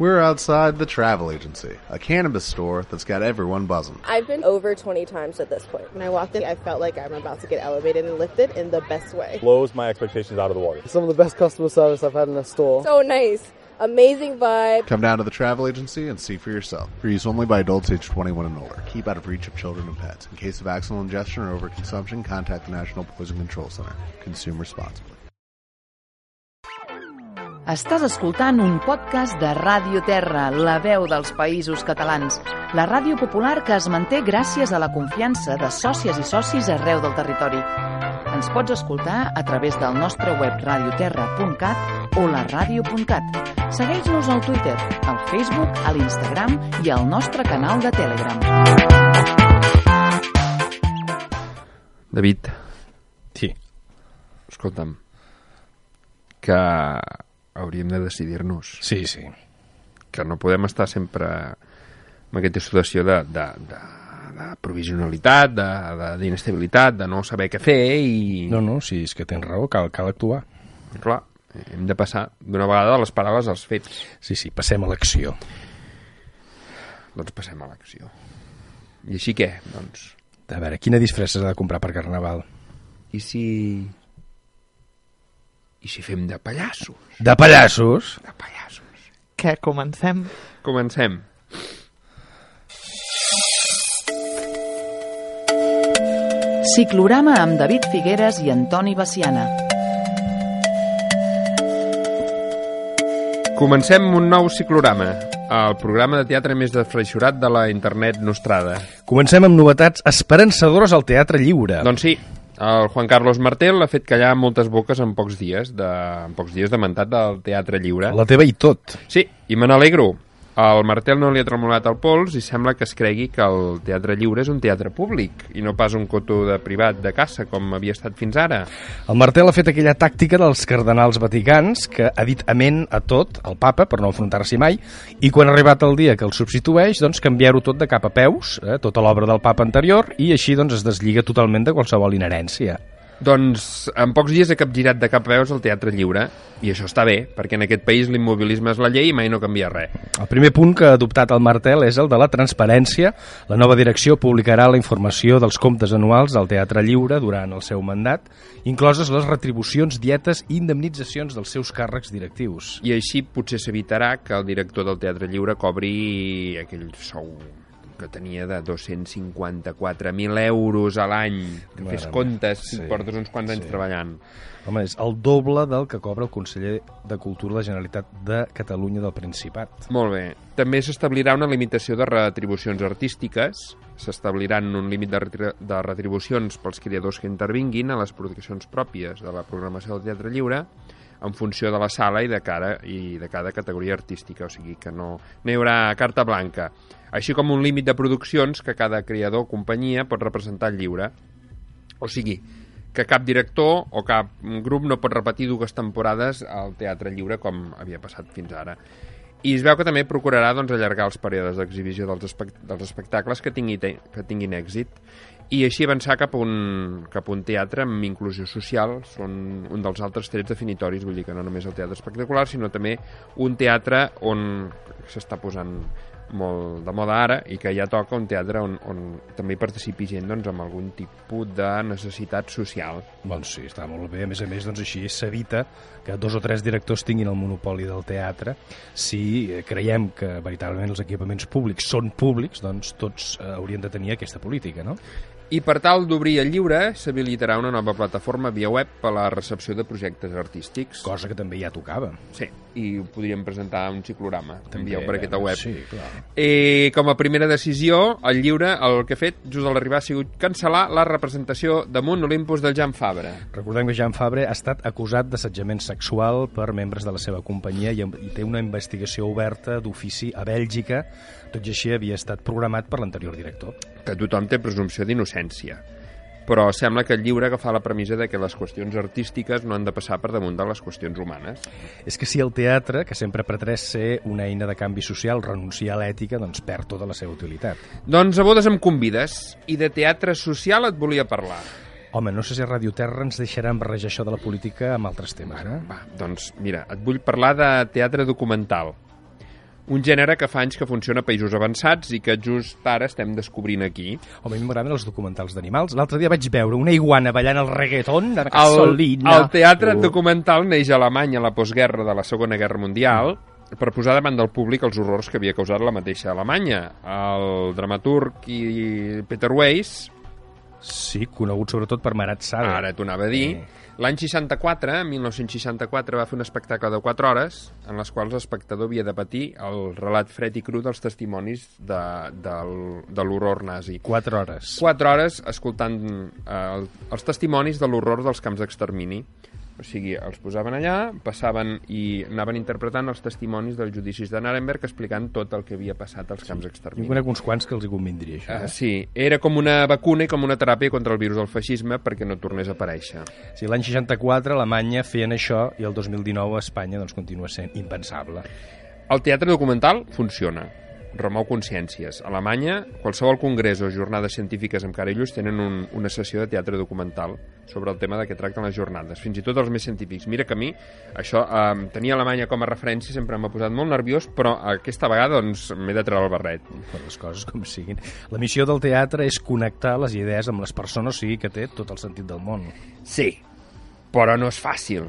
We're outside the travel agency, a cannabis store that's got everyone buzzing. I've been over 20 times at this point. When I walked in, I felt like I'm about to get elevated and lifted in the best way. blows my expectations out of the water. Some of the best customer service I've had in a store. So nice. Amazing vibe. Come down to the travel agency and see for yourself. For use only by adults age 21 and older. Keep out of reach of children and pets. In case of accidental ingestion or overconsumption, contact the National Poison Control Center. Consume responsibly. Estàs escoltant un podcast de Ràdio Terra, la veu dels països catalans. La ràdio popular que es manté gràcies a la confiança de sòcies i socis arreu del territori. Ens pots escoltar a través del nostre web radioterra.cat o la ràdio.cat. Segueix-nos al Twitter, al Facebook, a l'Instagram i al nostre canal de Telegram. David, Sí. escolta'm, que hauríem de decidir-nos, Sí, sí. que no podem estar sempre amb aquesta situació de, de, de, de provisionalitat, de- de- d'inestabilitat, de, de no saber què fer i, No, no, sí, és que tens raó, cal, cal actuar. clar, hem de passar d'una vegada de les paraules als fets. Sí, sí, passem a l'acció. Doncs passem a l'acció. I així què? Doncs, A veure, quina disfressa s'ha de comprar per Carnaval? i si... I si fem de pallassos? De pallassos? De pallassos. Què, comencem? Comencem. Ciclorama amb David Figueres i Antoni Baciana. Comencem un nou ciclorama, el programa de teatre més desfreixurat de la internet nostrada. Comencem amb novetats esperançadores al Teatre Lliure. Doncs sí, el Juan Carlos Martel ha fet callar moltes boques en pocs dies, de, en pocs dies de mandat del Teatre Lliure. La teva i tot. Sí, i me n'alegro. Al Martel no li ha tremolat el pols i sembla que es cregui que el Teatre Lliure és un teatre públic i no pas un cotó de privat de caça com havia estat fins ara. El Martel ha fet aquella tàctica dels cardenals vaticans que ha dit amén a tot, al papa, per no enfrontar-s'hi mai, i quan ha arribat el dia que el substitueix, doncs canviar-ho tot de cap a peus, eh, tota l'obra del papa anterior, i així doncs es deslliga totalment de qualsevol inherència. Doncs en pocs dies he capgirat de cap a peus el Teatre Lliure i això està bé, perquè en aquest país l'immobilisme és la llei i mai no canvia res. El primer punt que ha adoptat el Martel és el de la transparència. La nova direcció publicarà la informació dels comptes anuals del Teatre Lliure durant el seu mandat, incloses les retribucions, dietes i indemnitzacions dels seus càrrecs directius. I així potser s'evitarà que el director del Teatre Lliure cobri aquell sou que tenia de 254.000 euros a l'any. Que Mare fes comptes Sí, si portes uns quants anys sí. treballant. Home, és el doble del que cobra el conseller de Cultura de la Generalitat de Catalunya del Principat. Molt bé. També s'establirà una limitació de retribucions artístiques. S'establiran un límit de, de retribucions pels creadors que intervinguin a les produccions pròpies de la programació del Teatre Lliure en funció de la sala i de, cara, i de cada categoria artística, o sigui que no, no hi haurà carta blanca. Així com un límit de produccions que cada creador o companyia pot representar lliure. O sigui, que cap director o cap grup no pot repetir dues temporades al Teatre Lliure com havia passat fins ara. I es veu que també procurarà doncs, allargar els períodes d'exhibició dels, espect dels espectacles que, tingui que tinguin èxit i així avançar cap a, un, cap a un teatre amb inclusió social són un dels altres trets definitoris, vull dir que no només el teatre espectacular, sinó també un teatre on s'està posant molt de moda ara i que ja toca un teatre on, on també hi participi gent doncs, amb algun tipus de necessitat social. Doncs sí, està molt bé. A més a més, doncs així s'evita que dos o tres directors tinguin el monopoli del teatre. Si eh, creiem que veritablement els equipaments públics són públics, doncs tots eh, haurien de tenir aquesta política, no? I per tal d'obrir el lliure, s'habilitarà una nova plataforma via web per a la recepció de projectes artístics. Cosa que també ja tocava. Sí, i ho podríem presentar un ciclorama. També, per aquesta web. Sí, clar. I com a primera decisió, el lliure el que ha fet just a l'arribar ha sigut cancel·lar la representació damunt Olympus del Jan Fabre. Recordem que Jean Fabre ha estat acusat d'assetjament sexual per membres de la seva companyia i, i té una investigació oberta d'ofici a Bèlgica, tot i així havia estat programat per l'anterior director. Que tothom té presumpció d'innocència. Però sembla que el lliure agafa la premissa de que les qüestions artístiques no han de passar per damunt de les qüestions humanes. És que si el teatre, que sempre ha pretès ser una eina de canvi social, renuncia a l'ètica, doncs perd tota la seva utilitat. Doncs a bodes em convides, i de teatre social et volia parlar. Home, no sé si Radio Terra ens deixaran barrejar això de la política amb altres temes, eh? Va, doncs mira, et vull parlar de teatre documental. Un gènere que fa anys que funciona a països avançats i que just ara estem descobrint aquí. Home, a mi m'agraden els documentals d'animals. L'altre dia vaig veure una iguana ballant el reggaeton de El, gasolina. el teatre Uh. documental neix a Alemanya a la postguerra de la Segona Guerra Mundial per posar davant del públic els horrors que havia causat la mateixa Alemanya. El dramaturg i Peter Weiss Sí, conegut sobretot per Marat Sade. Ara t'ho anava a dir. Eh. L'any 64, 1964, va fer un espectacle de 4 hores en les quals l'espectador havia de patir el relat fred i cru dels testimonis de, del, de l'horror nazi. 4 hores. 4 hores escoltant eh, el, els testimonis de l'horror dels camps d'extermini. O sigui, els posaven allà, passaven i anaven interpretant els testimonis dels judicis de Nuremberg explicant tot el que havia passat als camps Jo d'extermini. conec uns quants que els hi convindria, això. Uh, Eh? sí, era com una vacuna i com una teràpia contra el virus del feixisme perquè no tornés a aparèixer. Sí, L'any 64 a Alemanya feien això i el 2019 a Espanya doncs, continua sent impensable. El teatre documental funciona, remou consciències. A Alemanya, qualsevol congrés o jornades científiques amb llus tenen un, una sessió de teatre documental sobre el tema de què tracten les jornades, fins i tot els més científics. Mira que a mi, això, eh, tenir Alemanya com a referència sempre m'ha posat molt nerviós, però aquesta vegada doncs, m'he de treure el barret. per les coses com siguin. La missió del teatre és connectar les idees amb les persones, o sigui que té tot el sentit del món. Sí, però no és fàcil.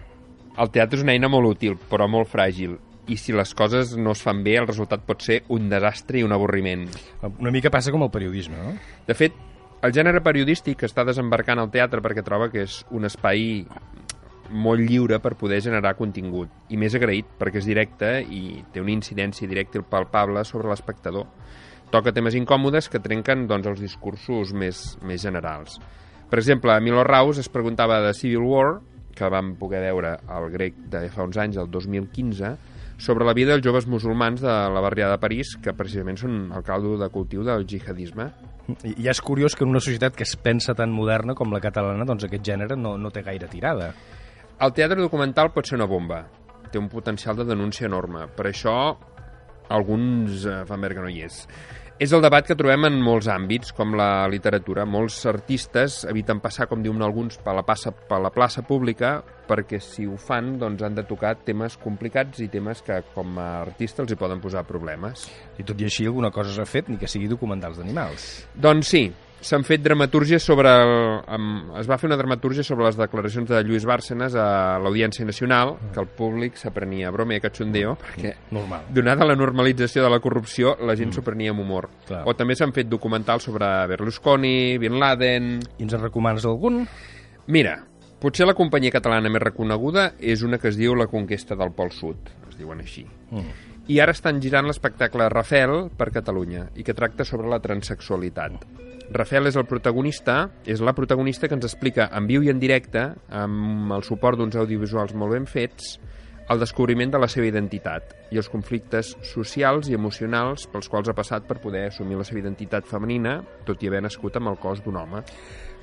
El teatre és una eina molt útil, però molt fràgil. I si les coses no es fan bé, el resultat pot ser un desastre i un avorriment. Una mica passa com el periodisme, no? De fet, el gènere periodístic està desembarcant al teatre perquè troba que és un espai molt lliure per poder generar contingut i més agraït perquè és directe i té una incidència directa i palpable sobre l'espectador. Toca temes incòmodes que trenquen doncs, els discursos més, més generals. Per exemple, Milo Raus es preguntava de Civil War, que vam poder veure al grec de fa uns anys, el 2015, sobre la vida dels joves musulmans de la barriada de París, que precisament són el caldo de cultiu del jihadisme. I és curiós que en una societat que es pensa tan moderna com la catalana, doncs aquest gènere no, no té gaire tirada. El teatre documental pot ser una bomba. Té un potencial de denúncia enorme. Per això, alguns eh, fan veure que no hi és. És el debat que trobem en molts àmbits, com la literatura. Molts artistes eviten passar, com diuen alguns, per la, plaça, per la plaça pública, perquè si ho fan doncs han de tocar temes complicats i temes que com a artista els hi poden posar problemes. I tot i així alguna cosa s'ha fet, ni que sigui documentals d'animals. Doncs sí, s'han fet dramatúrgies sobre... El, um, es va fer una dramatúrgia sobre les declaracions de Lluís Bárcenas a l'Audiència Nacional, que el públic s'aprenia a broma i a cachondeo, perquè Normal. donada la normalització de la corrupció, la gent s'ho prenia amb humor. Clar. O també s'han fet documentals sobre Berlusconi, Bin Laden... I ens en recomanes algun? Mira, potser la companyia catalana més reconeguda és una que es diu La conquesta del Pol Sud, es diuen així. Mm. I ara estan girant l'espectacle Rafel per Catalunya i que tracta sobre la transexualitat. Rafel és el protagonista, és la protagonista que ens explica en viu i en directe, amb el suport d'uns audiovisuals molt ben fets, el descobriment de la seva identitat i els conflictes socials i emocionals pels quals ha passat per poder assumir la seva identitat femenina, tot i haver nascut amb el cos d'un home.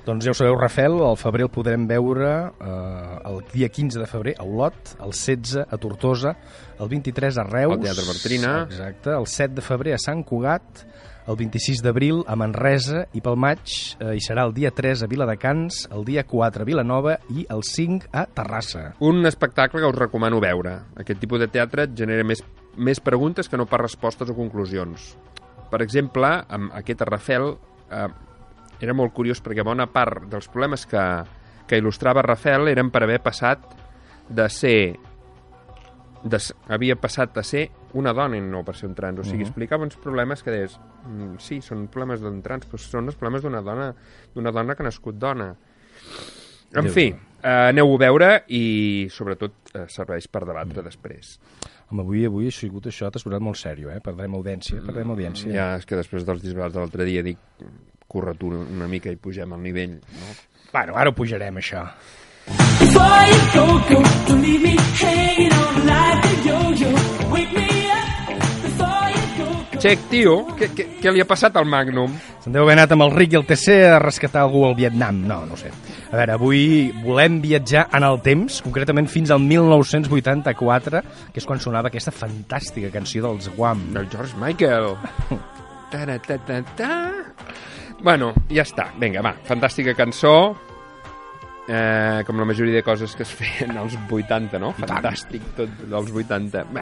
Doncs ja ho sabeu, Rafel, al febrer el podrem veure eh, el dia 15 de febrer a Olot, el 16 a Tortosa, el 23 a Reus... Al Teatre Bartrina. Exacte, el 7 de febrer a Sant Cugat, el 26 d'abril a Manresa i pel maig eh, hi serà el dia 3 a Viladecans, el dia 4 a Vilanova i el 5 a Terrassa. Un espectacle que us recomano veure. Aquest tipus de teatre et genera més, més preguntes que no pas respostes o conclusions. Per exemple, amb aquest Rafel eh, era molt curiós perquè bona part dels problemes que, que il·lustrava Rafel eren per haver passat de ser de, havia passat a ser una dona i no per ser un trans. O sigui, Mhm. explicava uns problemes que deies, mm, sí, són problemes d'un trans, però són els problemes d'una dona d'una dona que ha nascut dona. En Déu fi, eh, aneu-ho a veure i sobretot eh, serveix per debatre després. Home, avui, avui ha sigut això, t'has posat molt sèrio, eh? Perdrem audiència, perdrem audiència. Ja, és que després dels disbarats de l'altre dia dic corre tu una mica i pugem al nivell, no? Bueno, ara ho pujarem, això. Xec, tio, què, què, què li ha passat al Magnum? Se'n deu haver anat amb el Rick i el TC a rescatar algú al Vietnam. No, no sé. A veure, avui volem viatjar en el temps, concretament fins al 1984, que és quan sonava aquesta fantàstica canció dels Guam. Del George Michael. -ta -ta -ta -ta. Bueno, ja està. Vinga, va, fantàstica cançó. Eh, com la majoria de coses que es feien als 80, no? Fantàstic tot dels 80. Bé.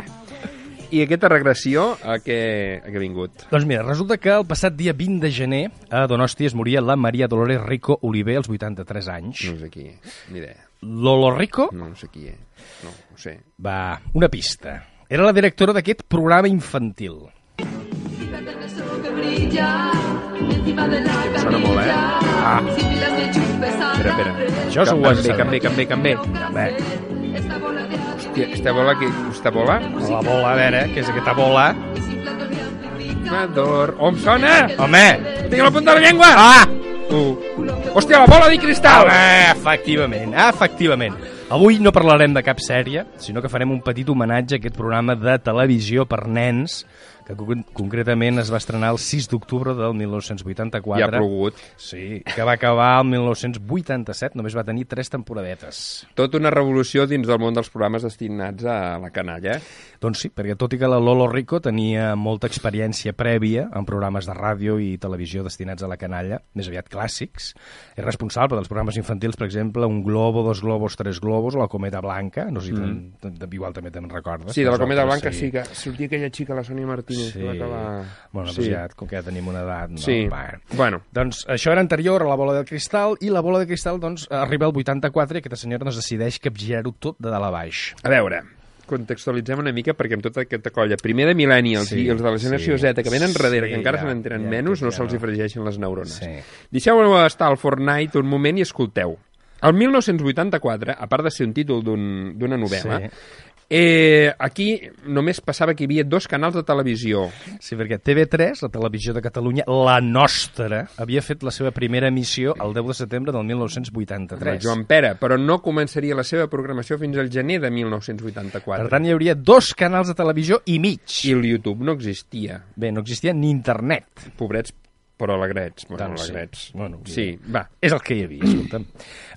I aquesta regressió a què, a què ha vingut? Doncs mira, resulta que el passat dia 20 de gener a Donosti es moria la Maria Dolores Rico Oliver als 83 anys. No sé qui, ni idea. Lolo Rico No, no sé qui és. No, no sé. va, una pista. Era la directora d'aquest programa infantil. Sona molt, eh? Ah, Espera, espera. Això és Canvi, Webster. canvi, canvi, canvi. bé, Hòstia, esta bola, que, esta bola? la bola, a veure, què és aquesta bola? Mador. On sona? Home! Tinc la punta de la llengua! Ah! Uh. Hòstia, la bola de cristal! Home, efectivament, efectivament. Avui no parlarem de cap sèrie, sinó que farem un petit homenatge a aquest programa de televisió per nens, que con- concretament es va estrenar el 6 d'octubre del 1984. Ja ha plogut. Sí, que va acabar el 1987, només va tenir tres temporadetes. Tot una revolució dins del món dels programes destinats a la canalla. Doncs sí, perquè tot i que la Lolo Rico tenia molta experiència prèvia en programes de ràdio i televisió destinats a la canalla, més aviat clàssics, és responsable dels programes infantils, per exemple, Un globo, Dos globos, Tres globos, o La cometa blanca, no sé si mm. igual també te'n recordes. Sí, de la Cometa Blanca sí que sortia aquella xica, la Sònia Martínez, Sí. acabar... Bueno, sí. doncs ja, com que ja tenim una edat... No? Sí. Va. Bueno, Doncs això era anterior a la bola de cristal, i la bola de cristal doncs, arriba al 84 i aquesta senyora doncs, decideix capgirar-ho tot de dalt a baix. a veure, contextualitzem una mica perquè amb tota aquesta colla, primer de millennials Sí, i els de la generació sí, Z, que venen darrere, sí, que encara ja, se n'entenen ja, menys, no ja se'ls fregeixen les neurones. Sí. Deixeu estar al Fortnite un moment i escolteu. El 1984, a part de ser un títol d'un- d'una novel·la, Sí. Eh, aquí només passava que hi havia dos canals de televisió. Sí, perquè TV3, la televisió de Catalunya, la nostra, havia fet la seva primera emissió el 10 de setembre del amb 1983. el Joan Pere, però no començaria la seva programació fins al gener de 1984. Per tant, hi hauria dos canals de televisió i mig. I el YouTube no existia. Bé, no existia ni internet. Pobrets, però alegrets. Bueno, Doncs sí. alegrets. Bueno, sí, va. És el que hi havia, escolta'm.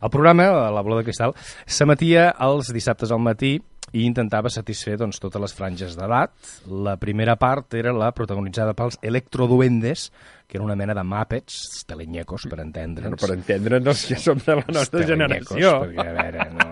El programa, la bola de cristal, s'emetia els dissabtes al matí i intentava satisfer doncs, totes les franges d'edat. La primera part era la protagonitzada pels Electroduendes, que era una mena de Muppets, telenyecos, per entendre'ns. Per entendre'ns els que som de la nostra generació. Perquè, a veure, no...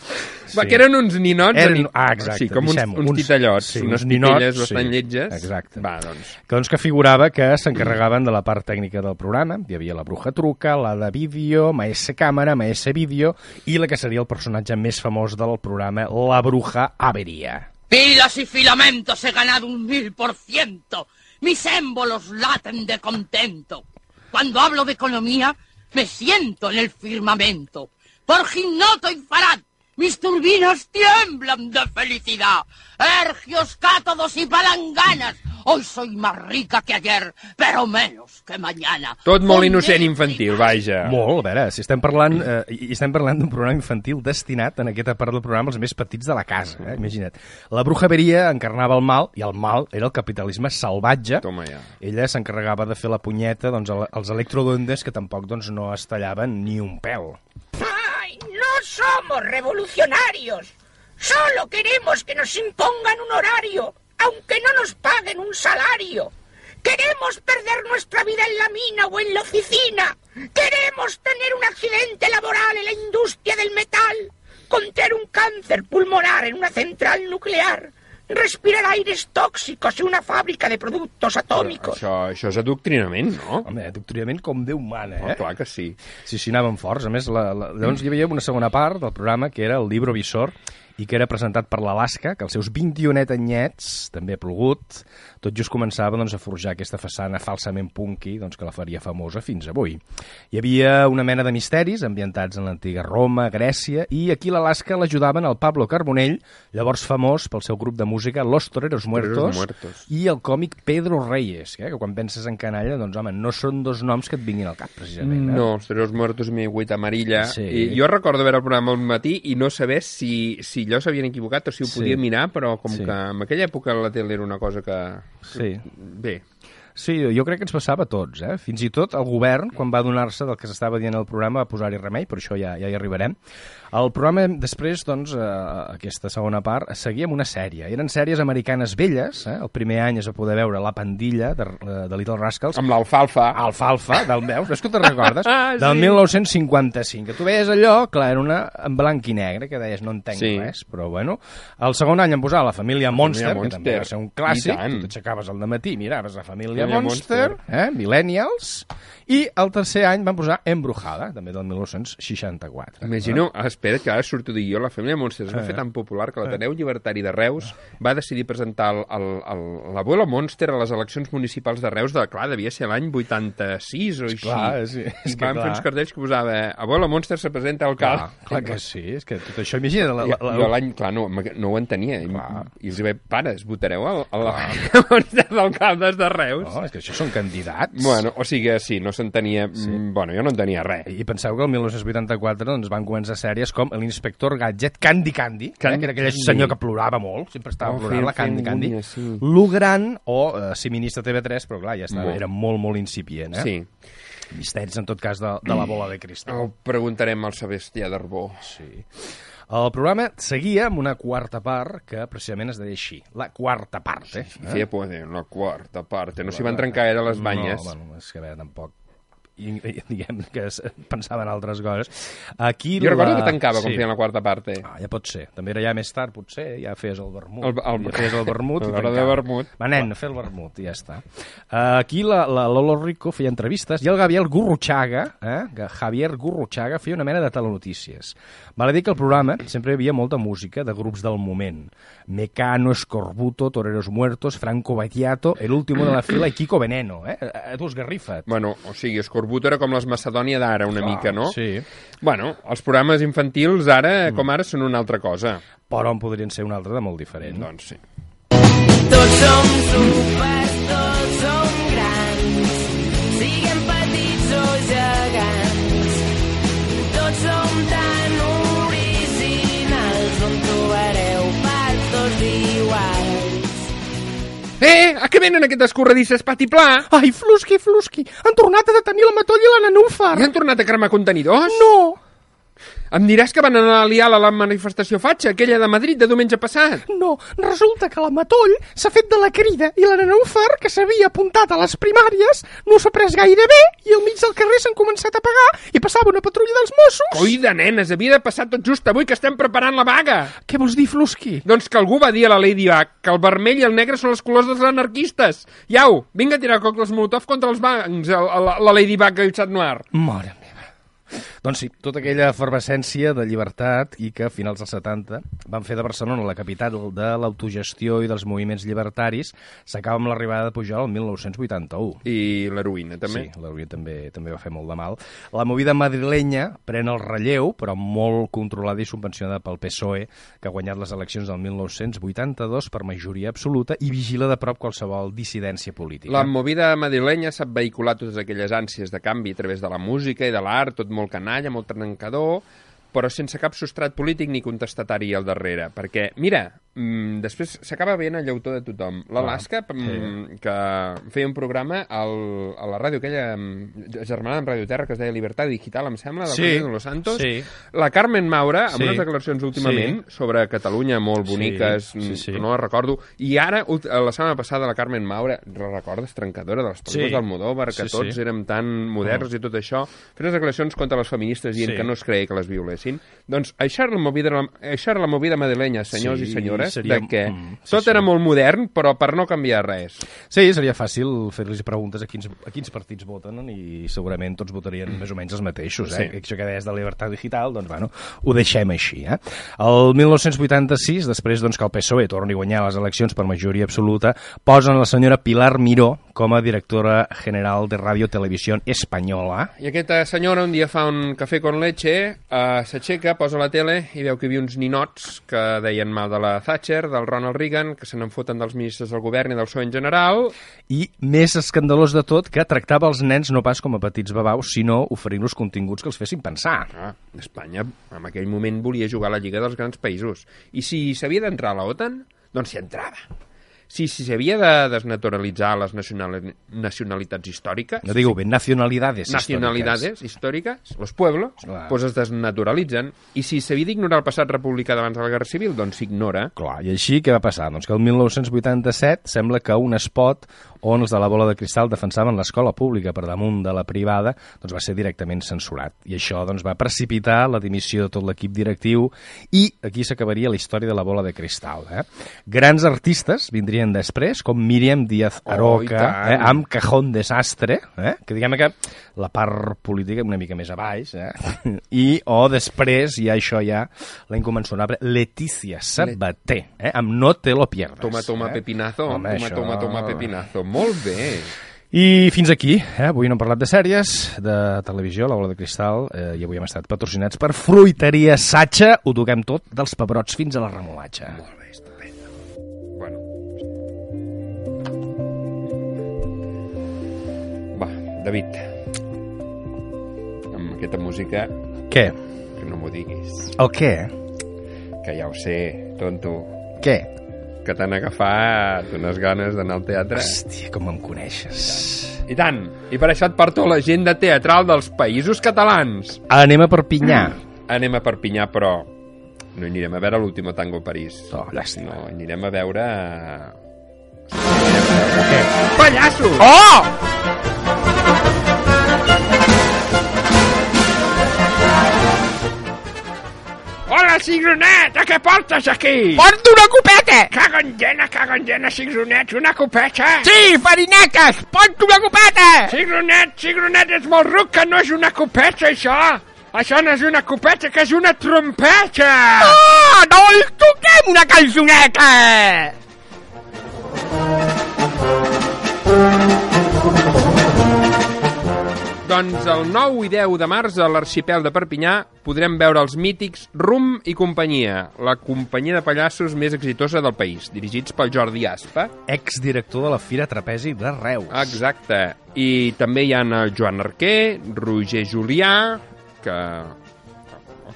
Va, que eren uns ninots... Eren, ah, exacte, Sí, com uns, uns, uns- titellots, sí, unes ninots, titelles sí, bastant lletges. exacte. Va, doncs. que, doncs, que figurava que s'encarregaven de la part tècnica del programa. Hi havia la bruja truca, la de vídeo, Maese Càmera, Maese Vídeo i la que seria el personatge més famós del programa, la bruja Averia. Pilas y filamentos he ganado un mil por ciento. Mis émbolos laten de contento. Cuando hablo de economía, me siento en el firmamento. Por Gimnoto y Farad, mis turbinas tiemblan de felicidad. Ergios, cátodos y palanganas. Hoy soy más rica que ayer, pero menos que mañana. Tot molt innocent infantil, vaja. Molt, a veure, si estem parlant, eh, i estem parlant d'un programa infantil destinat en aquesta part del programa als més petits de la casa, eh? imagina't. La bruja Averia encarnava el mal, i el mal era el capitalisme salvatge. Toma ja. Ella s'encarregava de fer la punyeta doncs, al- als electroduendes que tampoc doncs, no es tallaven ni un pèl. ¡Ay, no somos revolucionarios! Solo queremos que nos impongan un horario, aunque no nos paguen un salario. Queremos perder nuestra vida en la mina o en la oficina. Queremos tener un accidente laboral en la industria del metal. Contraer un cáncer pulmonar en una central nuclear. Respirar aires tóxicos en una fábrica de productos atómicos. Això, això és adoctrinament, no? Home, adoctrinament com Déu mana, Oh, eh? clar que sí. Sí, sí, anaven forts. A més, la, la, llavors hi havia una segona part del programa que era el Libro Visor i que era presentat per l'Alaska, que als seus 21 anyets, també ha plogut, tot just començava doncs, a forjar aquesta façana falsament punky doncs, que la faria famosa fins avui. Hi havia una mena de misteris ambientats en l'antiga Roma, Grècia, i aquí l'Alaska l'ajudaven el Pablo Carbonell, llavors famós pel seu grup de música Los Toreros Muertos, Muertos. i el còmic Pedro Reyes, eh, que quan penses en canalla, doncs, home, no són dos noms que et vinguin al cap, precisament. Eh? No, els Tres Muertos i mi amarilla. Sí. I jo recordo veure el programa al matí i no saber si, si allò s'havien equivocat o si ho Sí. podia mirar, però com Sí. que en aquella època la tele era una cosa que... Sí. Bé, Sí, jo crec que ens passava a tots, eh? Fins i tot el govern, quan va donar-se del que s'estava dient al programa, va posar-hi remei, per això ja, ja hi arribarem. El programa, després, doncs, eh, aquesta segona part, seguia amb una sèrie. Eren sèries americanes velles, eh? El primer any es va poder veure La Pandilla, de, de Little Rascals. Amb l'alfalfa. Alfalfa, del meu, veus que te'n recordes? Ah, Del sí. 1955, que tu veies allò, clar, era una en blanc i negre, que deies no entenc Sí. res, però bueno. El segon any em posava La Família Monster, Família que també Monster. va ser un clàssic, tu t'aixecaves al matí, miraves La Família Família Monster, eh? Millennials, i el tercer any van posar Embrujada, també del 1964. Imagino, espera, que ara surto dir jo, la família Monster es va Eh. fer tan popular que l'Ateneu Llibertari de Reus va decidir presentar el- el- el- l'abuelo Monster a les eleccions municipals de Reus de, clar, devia ser l'any 86 o així. Clar, sí, és I que van fer clar. uns cartells que posava abuelo Monster se presenta al Clar, cal. clar que sí, és que tot això, imagina't... La, la, la, jo l'any, clar, no, no ho entenia. I, i els vaig, pares, votareu a, a la Monster d'alcaldes de Reus? No, és que això són candidats. Bueno, o sigui, sí, no s'entenia... Sí. Bueno, jo no entenia res. I penseu que el 1984 doncs, van començar sèries com l'inspector Gadget, Candy Candy, Candy eh, que era aquell Candy. senyor que plorava molt, sempre estava Oh, plorant, la Candy Candy. angúnia, sí. Lo Gran, o eh, si ministre TV3, però clar, ja estava, Molt. era molt, molt incipient. Eh? Sí. Misteris, en tot cas, de, de la bola de cristal. Ho preguntarem al Sebastià d'Arbó. Sí. El programa seguia amb una quarta part que precisament es deia així, la quarta part. Eh? Feia por dir la quarta part. No s'hi van trencar era les banyes. No, bueno, és que a veure, tampoc i, i, diguem que es pensava en altres coses. Aquí Jo recordo la- que tancava quan sí. feien la quarta part. Eh? Ah, ja pot ser. També era ja més tard, potser, ja feies el vermut. El- el- ja feies el vermut. i de vermut. Va, nen, fer el vermut, i ja està. Uh, aquí la, la Lolo Rico feia entrevistes i el Gabriel Gurruchaga, eh, que Javier Gurruchaga, feia una mena de telenotícies. Val a dir que al programa sempre hi havia molta música de grups del moment. Mecano, Escorbuto, Toreros Muertos, Franco Battiato, El último de la fila i Kiko Veneno. Eh? A, a tu esgarrifa't. Bueno, o sigui, Escorbuto era com les Macedònia d'ara, una Clar, mica, no? sí. Bueno, els programes infantils ara, com ara, són una altra cosa. Però en podrien ser un altre de molt diferent. Doncs sí. Tots som supers, Eh, a què venen aquestes corredisses pati pla? Ai, Flusky, Flusky, han tornat a detenir la Matoll i la Nanúfar. I han tornat a cremar contenidors? No! Em diràs que van anar a liar a la manifestació fatxa, aquella de Madrid de diumenge passat? No, resulta que la Matoll s'ha fet de la crida i la Nanúfar, que s'havia apuntat a les primàries, no s'ha pres gaire bé i al mig del carrer s'han començat a pagar i passava una patrulla dels Mossos. Coi de nenes, havia de passar tot just avui que estem preparant la vaga. Què vols dir, Flusky? Doncs que algú va dir a la Lady Bug que el vermell i el negre són els colors dels anarquistes. Iau, vinga a tirar còctels Molotov contra els bancs, a, a, la, la Lady Bug i el Xat Noir. Mare. Doncs sí, tota aquella efervescència de llibertat i que a finals dels 70 van fer de Barcelona la capital de l'autogestió i dels moviments llibertaris s'acaba amb l'arribada de Pujol el 1981. I l'heroïna, també. Sí, l'heroïna també, també va fer molt de mal. La movida madrilenya pren el relleu, però molt controlada i subvencionada pel PSOE, que ha guanyat les eleccions del 1982 per majoria absoluta i vigila de prop qualsevol dissidència política. La movida madrilenya sap vehicular totes aquelles ànsies de canvi a través de la música i de l'art, tot molt canalla, molt trencador, però sense cap substrat polític ni contestatari al darrere. Perquè, mira, mm, després s'acaba veient el llautó de tothom. L'Alaska, mm, que feia un programa al, a la ràdio aquella mm, germana amb Radio Terra que es deia Libertad Digital, em sembla, del Sí, de los Santos. sí. La Carmen Maura, amb Sí. unes declaracions últimament sobre Catalunya molt Sí, boniques, sí, sí. no les recordo, i ara, ult- la setmana passada, la Carmen Maura, la recordes, trencadora de les pel·lícules Sí. d'Almodóvar, que Sí, tots sí. érem tan moderns i tot això, fent unes declaracions contra les feministes dient Sí. que no es creia que les violessin. Doncs això era la movida, això era la movida madrilenya, senyors Sí, i senyores, seria- de que mm, sí, tot sí. era molt modern, però per no canviar res. Sí, seria fàcil fer-los preguntes a quins, a quins partits voten i segurament tots votarien més o menys els mateixos. Eh? Sí. Això que deies de llibertat digital, doncs bueno, ho deixem així. Eh? El 1986, després doncs, que el PSOE torni a guanyar les eleccions per majoria absoluta, posen la senyora Pilar Miró com a directora general de Radio Televisió Espanyola. I aquesta senyora un dia fa un cafè con leche, eh, s'aixeca, posa la tele i veu que hi havia uns ninots que deien mal de la Thatcher, del Ronald Reagan, que se n'en foten dels ministres del govern i del PSOE en general. I més escandalós de tot, que tractava els nens no pas com a petits babaus, sinó oferint-los continguts que els fessin pensar. Ah, Espanya en aquell moment volia jugar a la Lliga dels Grans Països. I si s'havia d'entrar a la OTAN, doncs s'hi entrava. Si si s'havia de desnaturalitzar les nacionali nacionalitats històriques, No digo bé, nacionalidades nacionalidades històriques, los pueblos, Clar. pues es desnaturalitzen. I si s'havia d'ignorar el passat republicà d'abans de la Guerra Civil, doncs s'ignora. Clar, i així què va passar? Doncs que el 1987 sembla que un spot on els de la bola de cristal defensaven l'escola pública per damunt de la privada doncs va ser directament censurat. I això doncs, va precipitar la dimissió de tot l'equip directiu i aquí s'acabaria la història de la bola de cristal. Eh? Grans artistes vindrien després, com Míriam Díaz Oh, Aroca, tant. eh, amb Cajón Desastre, eh? que diguem que la part política una mica més a baix, eh? i o després hi ha això ja, la inconmensurable Letícia Sabater, eh? amb No te lo pierdas. Toma, toma, eh? pepinazo. Home, toma, això- toma, toma, pepinazo. Molt bé. I fins aquí, eh? avui no hem parlat de sèries, de televisió, la bola de cristal, eh, i avui hem estat patrocinats per Fruiteria Satxa, ho toquem tot, dels pebrots fins a la remolatxa. Molt bé, estupendo. Bueno. Va, David. Amb aquesta música, Què? que no m'ho diguis. El què? Que ja ho sé, tonto. Què? Que t'han agafat unes ganes d'anar al teatre. Hòstia, com em coneixes. I tant. I per això et porto l'agenda teatral dels països catalans. Anem a Perpinyà. Anem a Perpinyà, però no anirem a veure l'último tango a París. Oh, llàstima. No, anirem a veure... Anirem a veure què? Pallassos! Oh! Hola, Cigronet, què portes aquí? Porto una copeta! Cago en llena, cago en llena, Cigronet, una copeta? Sí, farinetes! Porto una copeta! Cigronet, Cigronet, és molt ruc que no és una copeta, això! Això no és una copeta, que és una trompeta! Oh, doncs toquem una cançoneta! Doncs el 9 i 10 de març a l'arxipel de Perpinyà podrem veure els mítics Rum i companyia, la companyia de pallassos més exitosa del país, dirigits pel Jordi Aspa. Exdirector de la Fira Trapezi de Reus. Exacte. I també hi ha el Joan Arquer, Roger Julià, que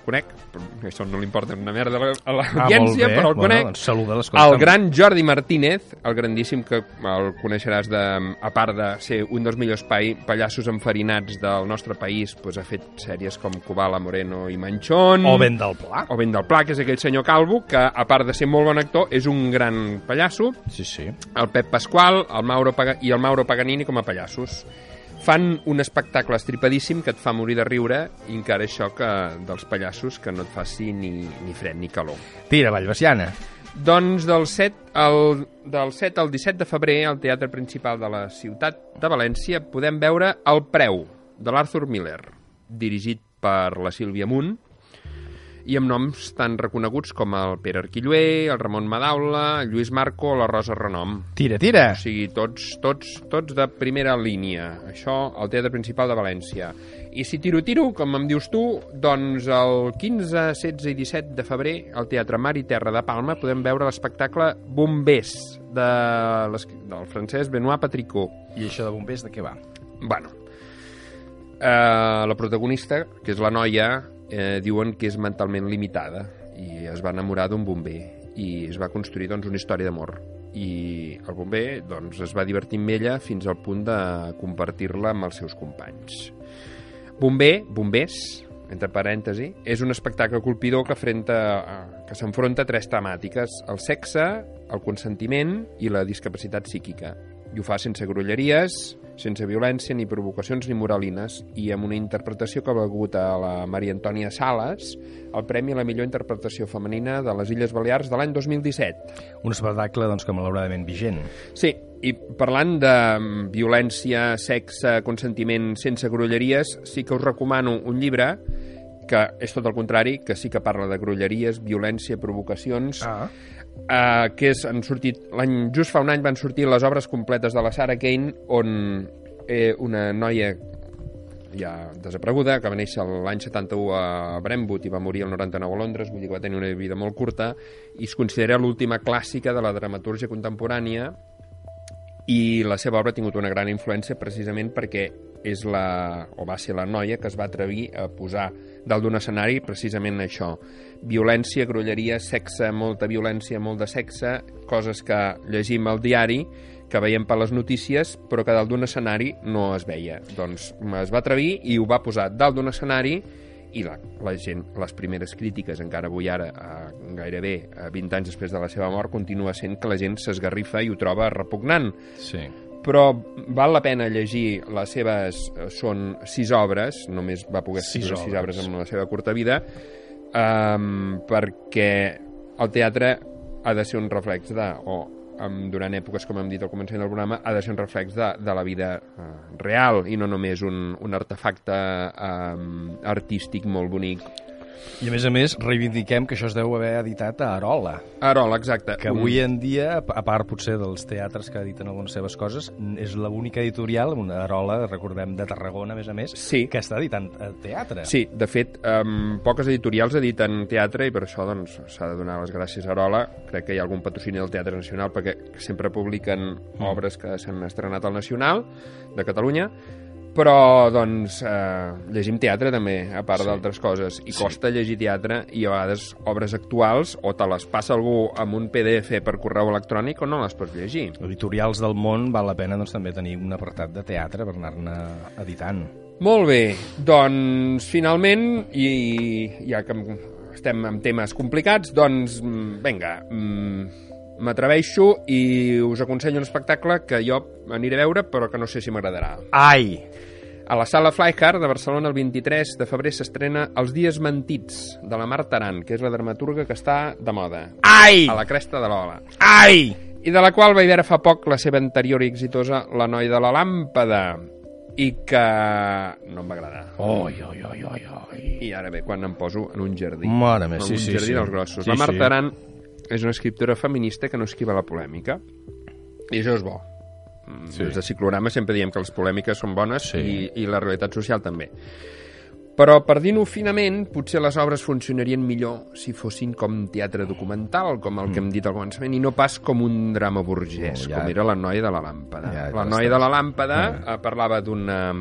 conec, però això no li importa una merda a la- a l'audiència, Ah, però el Bueno, conec. doncs saluda, el gran Jordi Martínez, el grandíssim que el coneixeràs de, a part de ser un dels millors pai, pallassos enfarinats del nostre país, doncs ha fet sèries com Cubala, Moreno i Manchón. O Ben del Pla. O Ben del Pla, que és aquell senyor calvo, que a part de ser molt bon actor, és un gran pallasso. Sí, sí. El Pep Pasqual el Mauro Paga i el Mauro Paganini com a pallassos. Fan un espectacle estripadíssim que et fa morir de riure i encara això que dels pallassos que no et faci ni, ni fred ni calor. Tira, Vallvesiana. Doncs del 7, al, del 7 al 17 de febrer al Teatre Principal de la ciutat de València podem veure El Preu, de l'Arthur Miller, dirigit per la Sílvia Munt, i amb noms tan reconeguts com el Pere Arquillué, el Ramon Madaula, el Lluís Marco o la Rosa Renom. Tira, tira. O sigui, tots, tots, tots de primera línia. Això al Teatre Principal de València. I si tiro, tiro, com em dius tu, doncs el 15, 16 i 17 de febrer al Teatre Mar i Terra de Palma podem veure l'espectacle Bombers de l'es- del francès Benoît Patricot. I això de bombers de què va? Bueno, eh, la protagonista, que és la noia, eh, diuen que és mentalment limitada i es va enamorar d'un bomber i es va construir doncs, una història d'amor i el bomber doncs, es va divertir amb ella fins al punt de compartir-la amb els seus companys. Bomber, bombers, entre parèntesi, és un espectacle colpidor que, afrenta, eh, que s'enfronta a tres temàtiques, el sexe, el consentiment i la discapacitat psíquica. I ho fa sense grolleries, sense violència ni provocacions ni moralines i amb una interpretació que ha valgut a la Maria Antònia Sales el Premi a la millor interpretació femenina de les Illes Balears de l'any 2017. Un espectacle doncs, que malauradament vigent. Sí, i parlant de mm, violència, sexe, consentiment sense grolleries, sí que us recomano un llibre que és tot el contrari, que sí que parla de grolleries, violència, provocacions, Ah. Eh, que és, han sortit, l'any just fa un any van sortir les obres completes de la Sarah Kane, on eh, una noia ja desapareguda, que va néixer l'any 71 a Brentwood i va morir el 99 a Londres, vull dir que va tenir una vida molt curta, i es considera l'última clàssica de la dramatúrgia contemporània i la seva obra ha tingut una gran influència precisament perquè és la, o va ser la noia que es va atrevir a posar dalt d'un escenari precisament això. Violència, grolleria, sexe, molta violència, molt de sexe, coses que llegim al diari, que veiem per les notícies, però que dalt d'un escenari no es veia. Doncs es va atrevir i ho va posar dalt d'un escenari i la, la gent, les primeres crítiques, encara avui ara, eh, gairebé eh, 20 anys després de la seva mort, continua sent que la gent s'esgarrifa i ho troba repugnant. Sí. Però val la pena llegir les seves... eh, Són sis obres, només va poder Sis escriure sis obres. obres en la seva curta vida, um, perquè el teatre ha de ser un reflex de... o um, durant èpoques, com hem dit al començament del programa, ha de ser un reflex de, de la vida uh, real i no només un, un artefacte um, artístic molt bonic. I a més a més, reivindiquem que això es deu haver editat a Arola. Arola, exacte. Que avui en dia, a part potser dels teatres que editen algunes seves coses, és l'única editorial, una Arola, recordem, de Tarragona, a més a més, sí. que està editant eh, teatre. Sí, de fet, um, poques editorials editen teatre i per això doncs, s'ha de donar les gràcies a Arola. Crec que hi ha algun patrocini del Teatre Nacional perquè sempre publiquen Mm. obres que s'han estrenat al Nacional de Catalunya, però doncs eh, llegim teatre també, a part Sí. sí. d'altres coses, i costa llegir teatre i a vegades obres actuals o te les passa algú amb un PDF per correu electrònic o no les pots llegir. Editorials del món val la pena doncs, també tenir un apartat de teatre per anar-ne editant. Molt bé, doncs finalment, i ja que estem amb temes complicats, doncs mm, vinga, mm, m'atreveixo i us aconsello un espectacle que jo aniré a veure però que no sé si m'agradarà. Ai! A la sala Flyhard de Barcelona el 23 de febrer s'estrena Els dies mentits, de la Marta Aran, que és la dramaturga que està de moda. Ai! A la cresta de l'ola. Ai! I de la qual vaig veure fa poc la seva anterior i exitosa La noia de la làmpada, i que no em va agradar. Oi, oi, oi, oi, oi. I ara bé, quan em poso en un jardí. Mare meva, en sí, un sí, jardí sí. dels grossos. Sí, la Marta sí. És una escriptora feminista que no esquiva la polèmica. I això és bo. Mm, Sí. Des de Ciclorama sempre diem que les polèmiques són bones Sí. i, i la realitat social també. Però, per dir-ho finament, potser les obres funcionarien millor si fossin com teatre documental, com el que hem dit al començament, i no pas com un drama burgès, Mm. No, ja- com era La noia de la làmpada. Ja, la ja noia de la làmpada Ah. eh, parlava d'una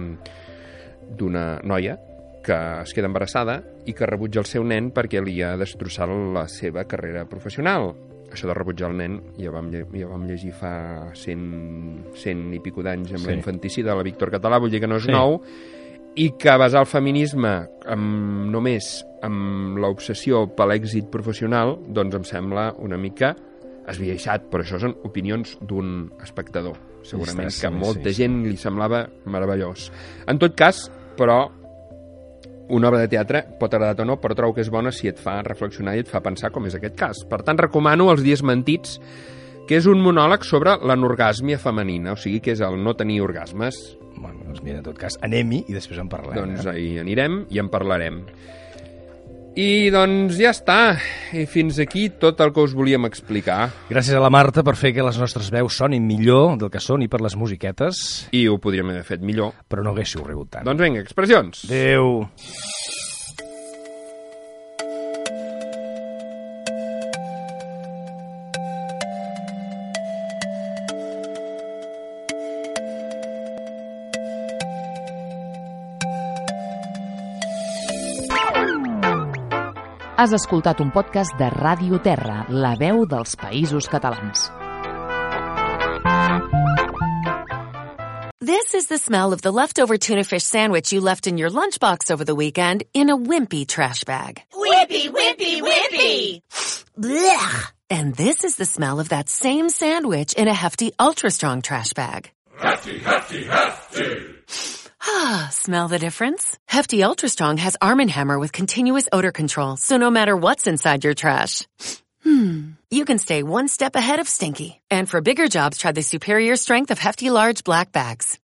d'una noia que es queda embarassada i que rebutja el seu nen perquè li ha destrossat la seva carrera professional. Això de rebutjar el nen ja vam, ja vam llegir fa 100, 100 i pico d'anys amb Sí. la infanticida de la Víctor Català, vull dir que no és Sí. nou, i que basar el feminisme amb, només amb l'obsessió per l'èxit professional, doncs em sembla una mica esbiaixat, però això són opinions d'un espectador. Segurament que a sí, molta sí. gent li semblava meravellós. En tot cas, però, una obra de teatre pot agradar o no, però trobo que és bona si et fa reflexionar i et fa pensar com és aquest cas. Per tant, recomano Els dies mentits, que és un monòleg sobre l'anorgàsmia femenina, o sigui que és el no tenir orgasmes. Bueno, doncs mira, en tot cas, anem-hi i després en parlem. Doncs eh? ahir anirem i en parlarem. I doncs ja està. I fins aquí tot el que us volíem explicar. Gràcies a la Marta per fer que les nostres veus sonin millor del que són i per les musiquetes. I ho podríem haver fet millor. Però no haguéssiu rigut tant. Doncs vinga, expressions. Adéu. Has escoltat un podcast de Ràdio Terra, la veu dels països catalans. This is the smell of the leftover tuna fish sandwich you left in your lunchbox over the weekend in a wimpy trash bag. Wimpy, wimpy, wimpy! Blech! And this is the smell of that same sandwich in a hefty, ultra strong trash bag. Hefty, hefty, hefty! Ah, smell the difference? Hefty Ultra Strong has Arm & Hammer with continuous odor control, so no matter what's inside your trash, hmm, you can stay one step ahead of stinky. And for bigger jobs, try the superior strength of Hefty Large Black Bags.